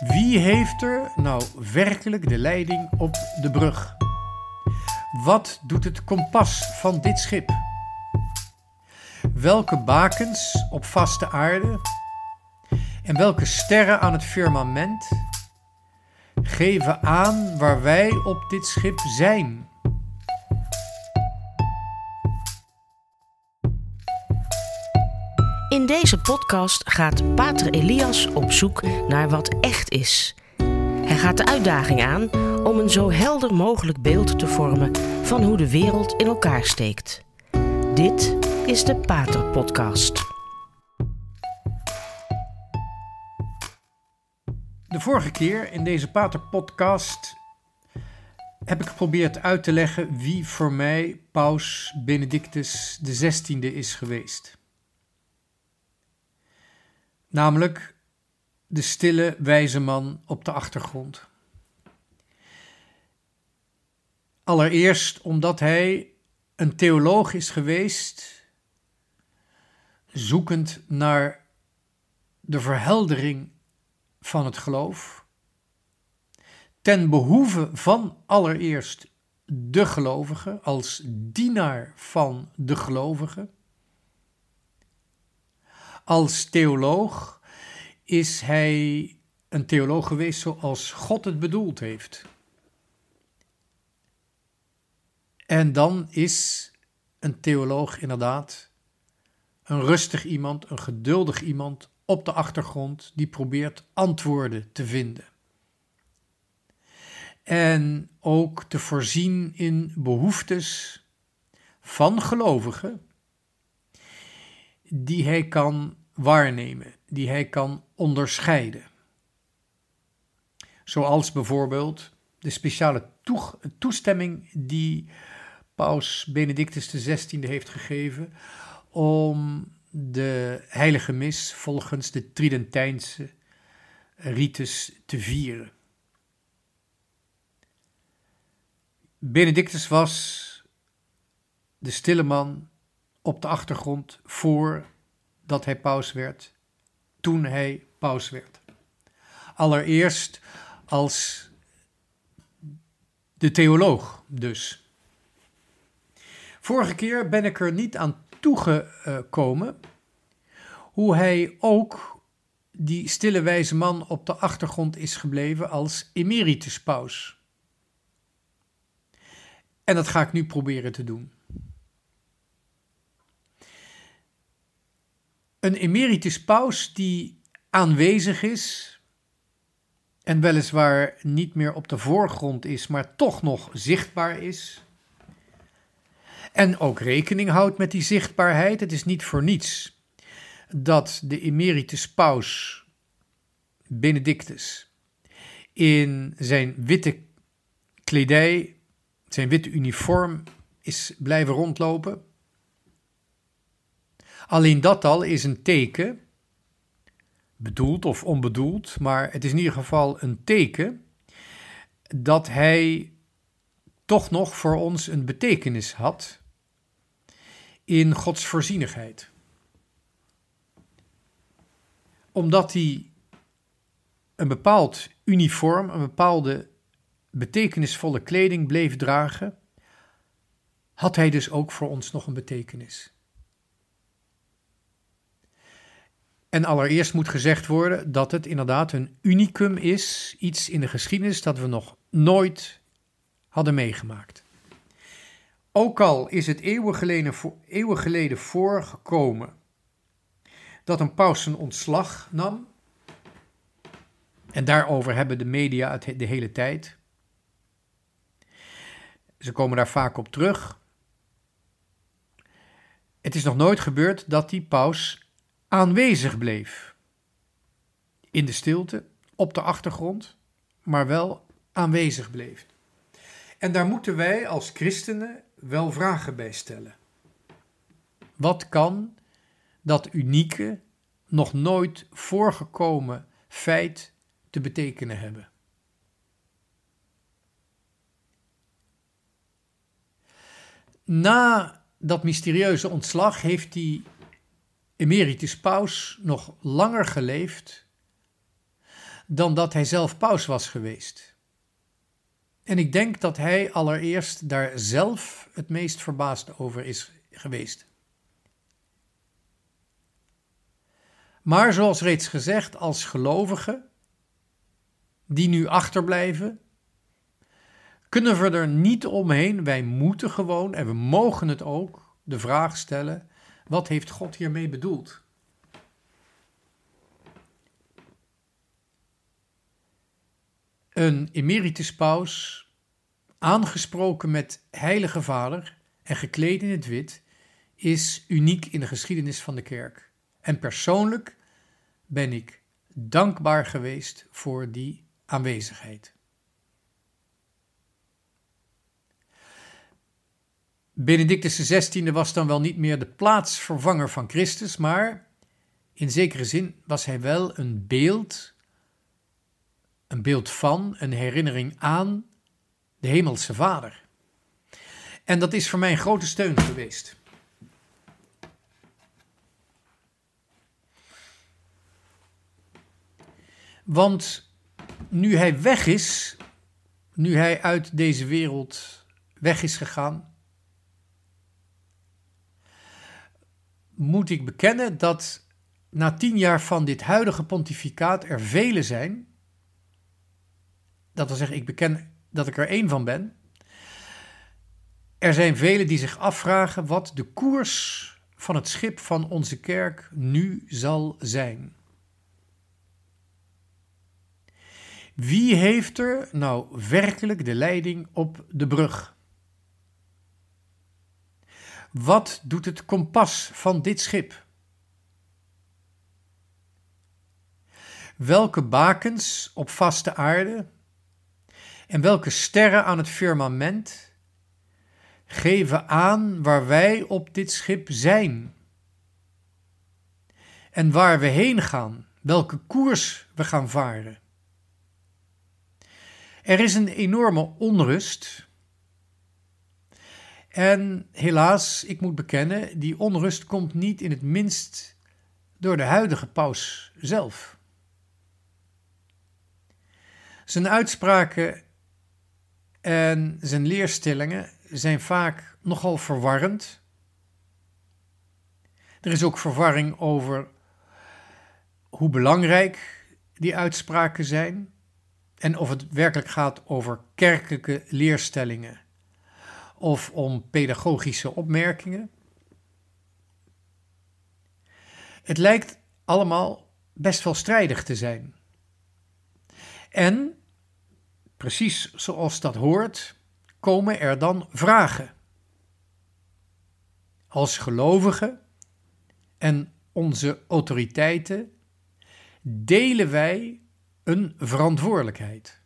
Wie heeft er nou werkelijk de leiding op de brug? Wat doet het kompas van dit schip? Welke bakens op vaste aarde en welke sterren aan het firmament geven aan waar wij op dit schip zijn? In deze podcast gaat Pater Elias op zoek naar wat echt is. Hij gaat de uitdaging aan om een zo helder mogelijk beeld te vormen van hoe de wereld in elkaar steekt. Dit is de Pater Podcast. De vorige keer in deze Pater Podcast heb ik geprobeerd uit te leggen wie voor mij Paus Benedictus XVI is geweest. Namelijk de stille wijze man op de achtergrond. Allereerst omdat hij een theoloog is geweest, zoekend naar de verheldering van het geloof, ten behoeve van allereerst de gelovige, als dienaar van de gelovige. Als theoloog is hij een theoloog geweest zoals God het bedoeld heeft. En dan is een theoloog inderdaad een rustig iemand, een geduldig iemand op de achtergrond die probeert antwoorden te vinden. En ook te voorzien in behoeftes van gelovigen die hij kan waarnemen, die hij kan onderscheiden. Zoals bijvoorbeeld de speciale toestemming die Paus Benedictus XVI heeft gegeven om de heilige mis volgens de Tridentijnse ritus te vieren. Benedictus was de stille man op de achtergrond voordat hij paus werd, toen hij paus werd. Allereerst als de theoloog dus. Vorige keer ben ik er niet aan toegekomen hoe hij ook die stille wijze man op de achtergrond is gebleven als emeritus paus. En dat ga ik nu proberen te doen. Een emeritus paus die aanwezig is en weliswaar niet meer op de voorgrond is, maar toch nog zichtbaar is. En ook rekening houdt met die zichtbaarheid. Het is niet voor niets dat de emeritus paus Benedictus in zijn witte kledij, zijn witte uniform is blijven rondlopen. Alleen dat al is een teken, bedoeld of onbedoeld, maar het is in ieder geval een teken dat hij toch nog voor ons een betekenis had in Gods voorzienigheid. Omdat hij een bepaald uniform, een bepaalde betekenisvolle kleding bleef dragen, had hij dus ook voor ons nog een betekenis. En allereerst moet gezegd worden dat het inderdaad een unicum is, iets in de geschiedenis dat we nog nooit hadden meegemaakt. Ook al is het eeuwen geleden, eeuwen geleden voorgekomen dat een paus zijn ontslag nam, en daarover hebben de media het de hele tijd. Ze komen daar vaak op terug. Het is nog nooit gebeurd dat die paus aanwezig bleef. In de stilte, op de achtergrond, maar wel aanwezig bleef. En daar moeten wij als christenen wel vragen bij stellen. Wat kan dat unieke, nog nooit voorgekomen feit te betekenen hebben? Na dat mysterieuze ontslag heeft die emeritus paus nog langer geleefd dan dat hij zelf paus was geweest. En ik denk dat hij allereerst daar zelf het meest verbaasd over is geweest. Maar zoals reeds gezegd, als gelovigen die nu achterblijven, kunnen we er niet omheen. Wij moeten gewoon, en we mogen het ook, de vraag stellen: wat heeft God hiermee bedoeld? Een emeritus paus, aangesproken met Heilige Vader en gekleed in het wit, is uniek in de geschiedenis van de kerk. En persoonlijk ben ik dankbaar geweest voor die aanwezigheid. Benedictus XVI was dan wel niet meer de plaatsvervanger van Christus, maar in zekere zin was hij wel een beeld, een beeld van, een herinnering aan de Hemelse Vader. En dat is voor mij een grote steun geweest. Want nu hij weg is, nu hij uit deze wereld weg is gegaan, moet ik bekennen dat na tien jaar van dit huidige pontificaat er velen zijn. Dat wil zeggen, ik beken dat ik er één van ben. Er zijn velen die zich afvragen wat de koers van het schip van onze kerk nu zal zijn. Wie heeft er nou werkelijk de leiding op de brug? Wat doet het kompas van dit schip? Welke bakens op vaste aarde en welke sterren aan het firmament geven aan waar wij op dit schip zijn en waar we heen gaan, welke koers we gaan varen? Er is een enorme onrust. En helaas, ik moet bekennen, die onrust komt niet in het minst door de huidige paus zelf. Zijn uitspraken en zijn leerstellingen zijn vaak nogal verwarrend. Er is ook verwarring over hoe belangrijk die uitspraken zijn en of het werkelijk gaat over kerkelijke leerstellingen of om pedagogische opmerkingen. Het lijkt allemaal best wel strijdig te zijn. En, precies zoals dat hoort, komen er dan vragen. Als gelovigen en onze autoriteiten delen wij een verantwoordelijkheid.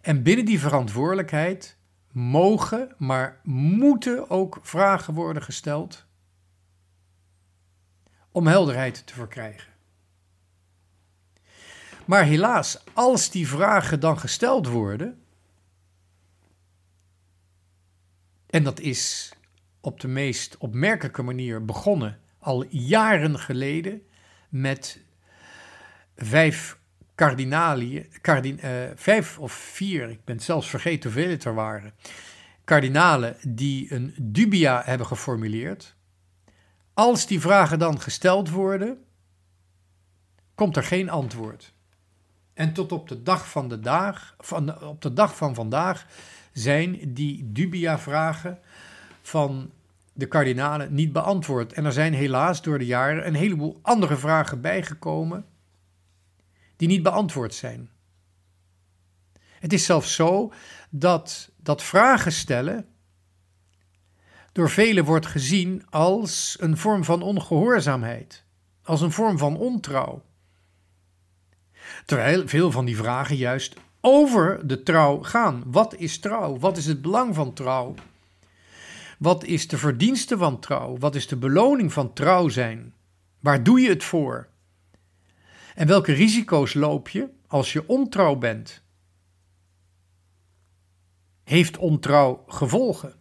En binnen die verantwoordelijkheid mogen, maar moeten ook vragen worden gesteld om helderheid te verkrijgen. Maar helaas, als die vragen dan gesteld worden, en dat is op de meest opmerkelijke manier begonnen al jaren geleden met vijf kardinaliën, kardin, uh, vijf of vier, ik ben zelfs vergeten hoeveel het er waren, kardinalen die een dubia hebben geformuleerd. Als die vragen dan gesteld worden, komt er geen antwoord. En tot op de dag van, de dag, van, op de dag van vandaag zijn die dubia-vragen van de kardinalen niet beantwoord. En er zijn helaas door de jaren een heleboel andere vragen bijgekomen die niet beantwoord zijn. Het is zelfs zo dat dat vragen stellen door velen wordt gezien als een vorm van ongehoorzaamheid, als een vorm van ontrouw. Terwijl veel van die vragen juist over de trouw gaan. Wat is trouw? Wat is het belang van trouw? Wat is de verdienste van trouw? Wat is de beloning van trouw zijn? Waar doe je het voor? En welke risico's loop je als je ontrouw bent? Heeft ontrouw gevolgen?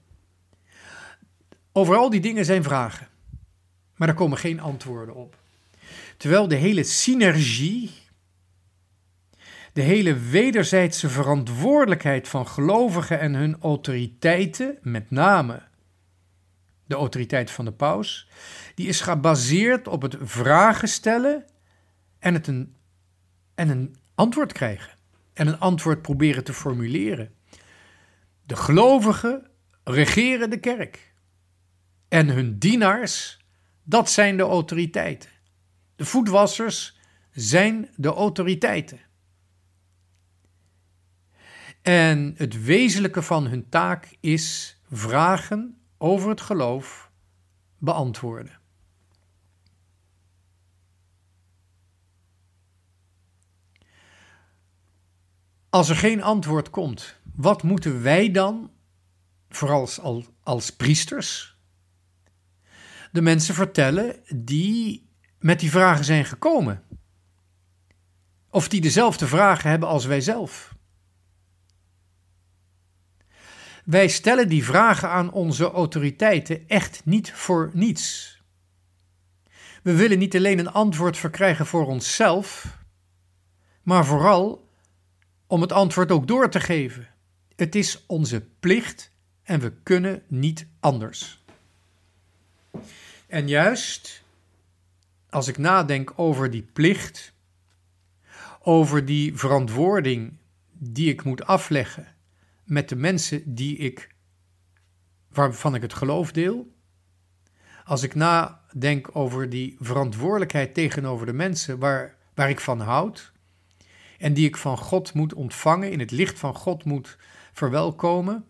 Over al die dingen zijn vragen, maar er komen geen antwoorden op. Terwijl de hele synergie, de hele wederzijdse verantwoordelijkheid van gelovigen en hun autoriteiten, met name de autoriteit van de paus, die is gebaseerd op het vragen stellen en, het een, en een antwoord krijgen. En een antwoord proberen te formuleren. De gelovigen regeren de kerk. En hun dienaars, dat zijn de autoriteiten. De voetwassers zijn de autoriteiten. En het wezenlijke van hun taak is vragen over het geloof beantwoorden. Als er geen antwoord komt, wat moeten wij dan, vooral als, als priesters, de mensen vertellen die met die vragen zijn gekomen? Of die dezelfde vragen hebben als wij zelf? Wij stellen die vragen aan onze autoriteiten echt niet voor niets. We willen niet alleen een antwoord verkrijgen voor onszelf, maar vooral om het antwoord ook door te geven. Het is onze plicht en we kunnen niet anders. En juist als ik nadenk over die plicht, over die verantwoording die ik moet afleggen met de mensen die ik, waarvan ik het geloof deel, als ik nadenk over die verantwoordelijkheid tegenover de mensen waar, waar ik van houd en die ik van God moet ontvangen, in het licht van God moet verwelkomen,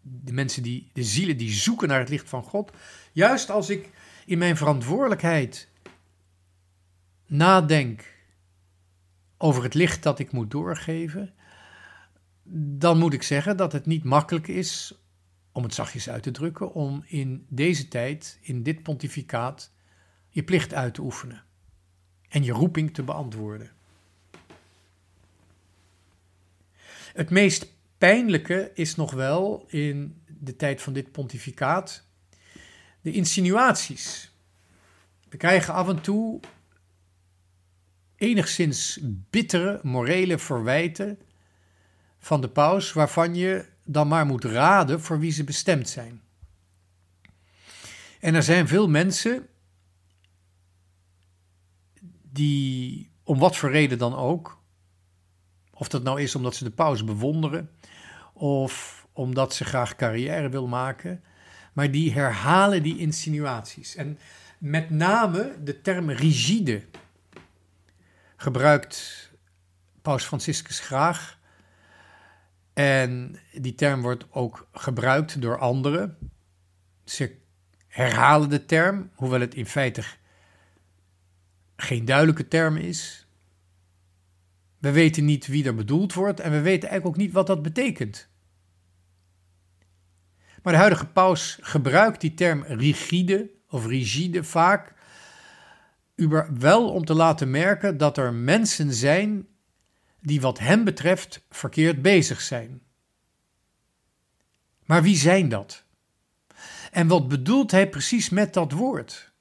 de mensen die, de zielen die zoeken naar het licht van God, juist als ik in mijn verantwoordelijkheid nadenk over het licht dat ik moet doorgeven, dan moet ik zeggen dat het niet makkelijk is, om het zachtjes uit te drukken, om in deze tijd, in dit pontificaat, je plicht uit te oefenen en je roeping te beantwoorden. Het meest pijnlijke is nog wel in de tijd van dit pontificaat de insinuaties. We krijgen af en toe enigszins bittere morele verwijten van de paus, waarvan je dan maar moet raden voor wie ze bestemd zijn. En er zijn veel mensen die, om wat voor reden dan ook, of dat nou is omdat ze de paus bewonderen, of omdat ze graag carrière wil maken, maar die herhalen die insinuaties. En met name de term rigide gebruikt Paus Franciscus graag. En die term wordt ook gebruikt door anderen. Ze herhalen de term, hoewel het in feite geen duidelijke term is. We weten niet wie er bedoeld wordt en we weten eigenlijk ook niet wat dat betekent. Maar de huidige paus gebruikt die term rigide of rigide vaak wel om te laten merken dat er mensen zijn die wat hem betreft verkeerd bezig zijn. Maar wie zijn dat? En wat bedoelt hij precies met dat woord?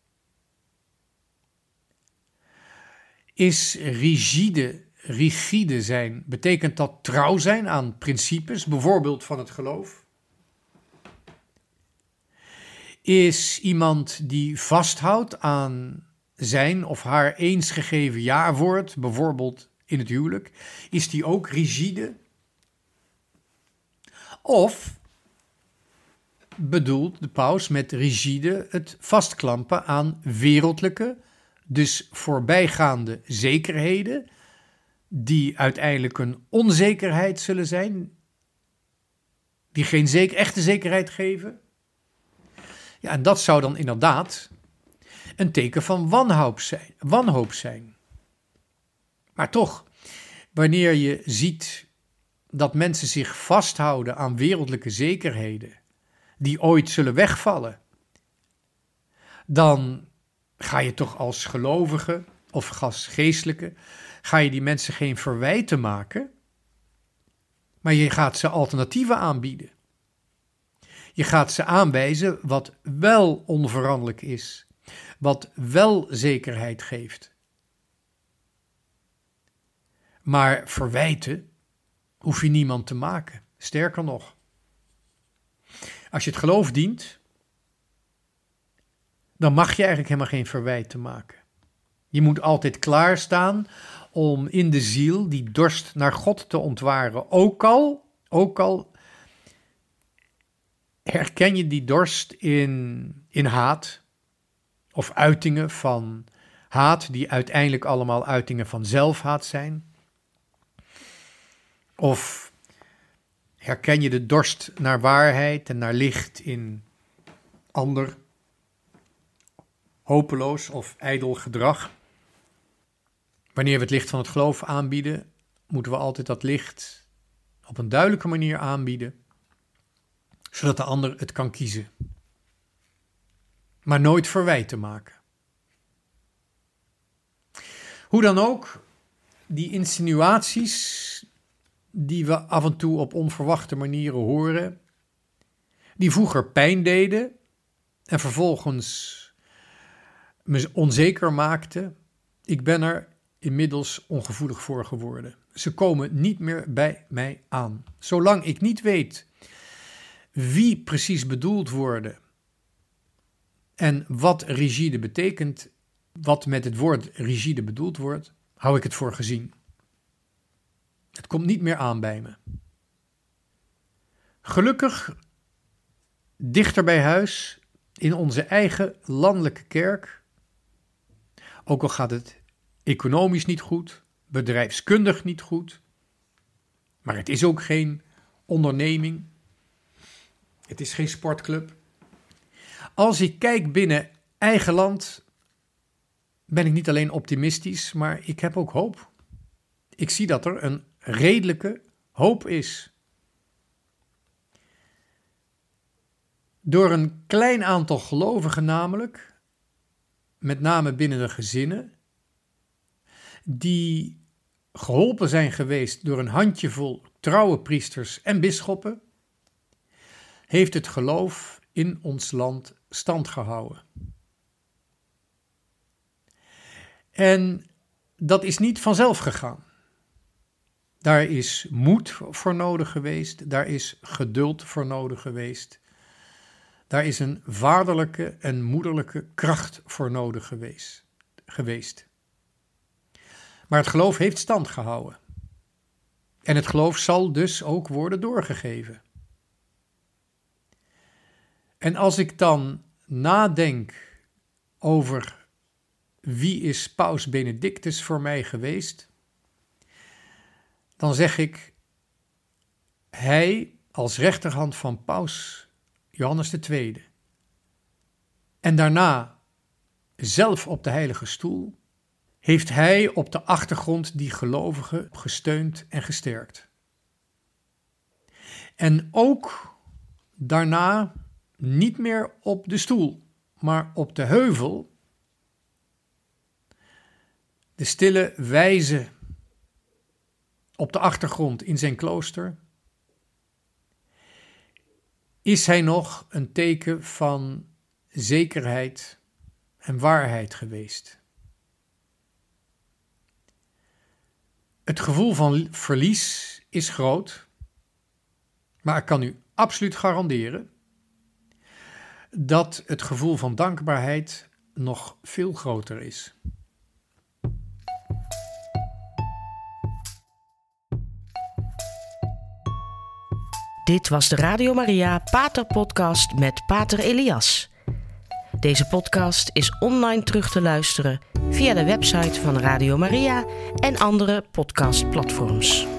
Is rigide, rigide zijn, betekent dat trouw zijn aan principes, bijvoorbeeld van het geloof? is iemand die vasthoudt aan zijn of haar eens gegeven jaarwoord, bijvoorbeeld in het huwelijk, is die ook rigide? Of bedoelt de paus met rigide het vastklampen aan wereldlijke, dus voorbijgaande zekerheden, die uiteindelijk een onzekerheid zullen zijn, die geen echte zekerheid geven? Ja, en dat zou dan inderdaad een teken van wanhoop zijn. Wanhoop zijn. Maar toch, wanneer je ziet dat mensen zich vasthouden aan wereldlijke zekerheden die ooit zullen wegvallen, dan ga je toch als gelovige of geestelijke, ga je die mensen geen verwijten maken, maar je gaat ze alternatieven aanbieden. Je gaat ze aanwijzen wat wel onveranderlijk is. wat wel zekerheid geeft. Maar verwijten hoef je niemand te maken. Sterker nog, als je het geloof dient, dan mag je eigenlijk helemaal geen verwijt te maken. Je moet altijd klaarstaan om in de ziel die dorst naar God te ontwaren. Ook al, ook al herken je die dorst in, in haat of uitingen van haat, die uiteindelijk allemaal uitingen van zelfhaat zijn. Of herken je de dorst naar waarheid en naar licht in ander hopeloos of ijdel gedrag. Wanneer we het licht van het geloof aanbieden, moeten we altijd dat licht op een duidelijke manier aanbieden, zodat de ander het kan kiezen. Maar nooit verwijten maken. Hoe dan ook, die insinuaties die we af en toe op onverwachte manieren horen, die vroeger pijn deden en vervolgens me onzeker maakten, ik ben er inmiddels ongevoelig voor geworden. Ze komen niet meer bij mij aan. Zolang ik niet weet wie precies bedoeld worden en wat rigide betekent, wat met het woord rigide bedoeld wordt, hou ik het voor gezien. Het komt niet meer aan bij me. Gelukkig, dichter bij huis, in onze eigen landelijke kerk, ook al gaat het economisch niet goed, bedrijfskundig niet goed, maar het is ook geen onderneming, het is geen sportclub. Als ik kijk binnen eigen land, ben ik niet alleen optimistisch, maar ik heb ook hoop. Ik zie dat er een redelijke hoop is. Door een klein aantal gelovigen namelijk, met name binnen de gezinnen, die geholpen zijn geweest door een handjevol trouwe priesters en bisschoppen, heeft het geloof in ons land stand gehouden. En dat is niet vanzelf gegaan. Daar is moed voor nodig geweest, daar is geduld voor nodig geweest. Daar is een vaderlijke en moederlijke kracht voor nodig geweest. geweest. Maar het geloof heeft stand gehouden. En het geloof zal dus ook worden doorgegeven. En als ik dan nadenk over wie is Paus Benedictus voor mij geweest, dan zeg ik, hij als rechterhand van Paus Johannes II en daarna zelf op de heilige stoel, heeft hij op de achtergrond die gelovigen gesteund en gesterkt. En ook daarna niet meer op de stoel, maar op de heuvel, de stille wijze op de achtergrond in zijn klooster, is hij nog een teken van zekerheid en waarheid geweest. Het gevoel van verlies is groot, maar ik kan u absoluut garanderen dat het gevoel van dankbaarheid nog veel groter is. Dit was de Radio Maria Pater Podcast met Pater Elias. Deze podcast is online terug te luisteren via de website van Radio Maria en andere podcastplatforms.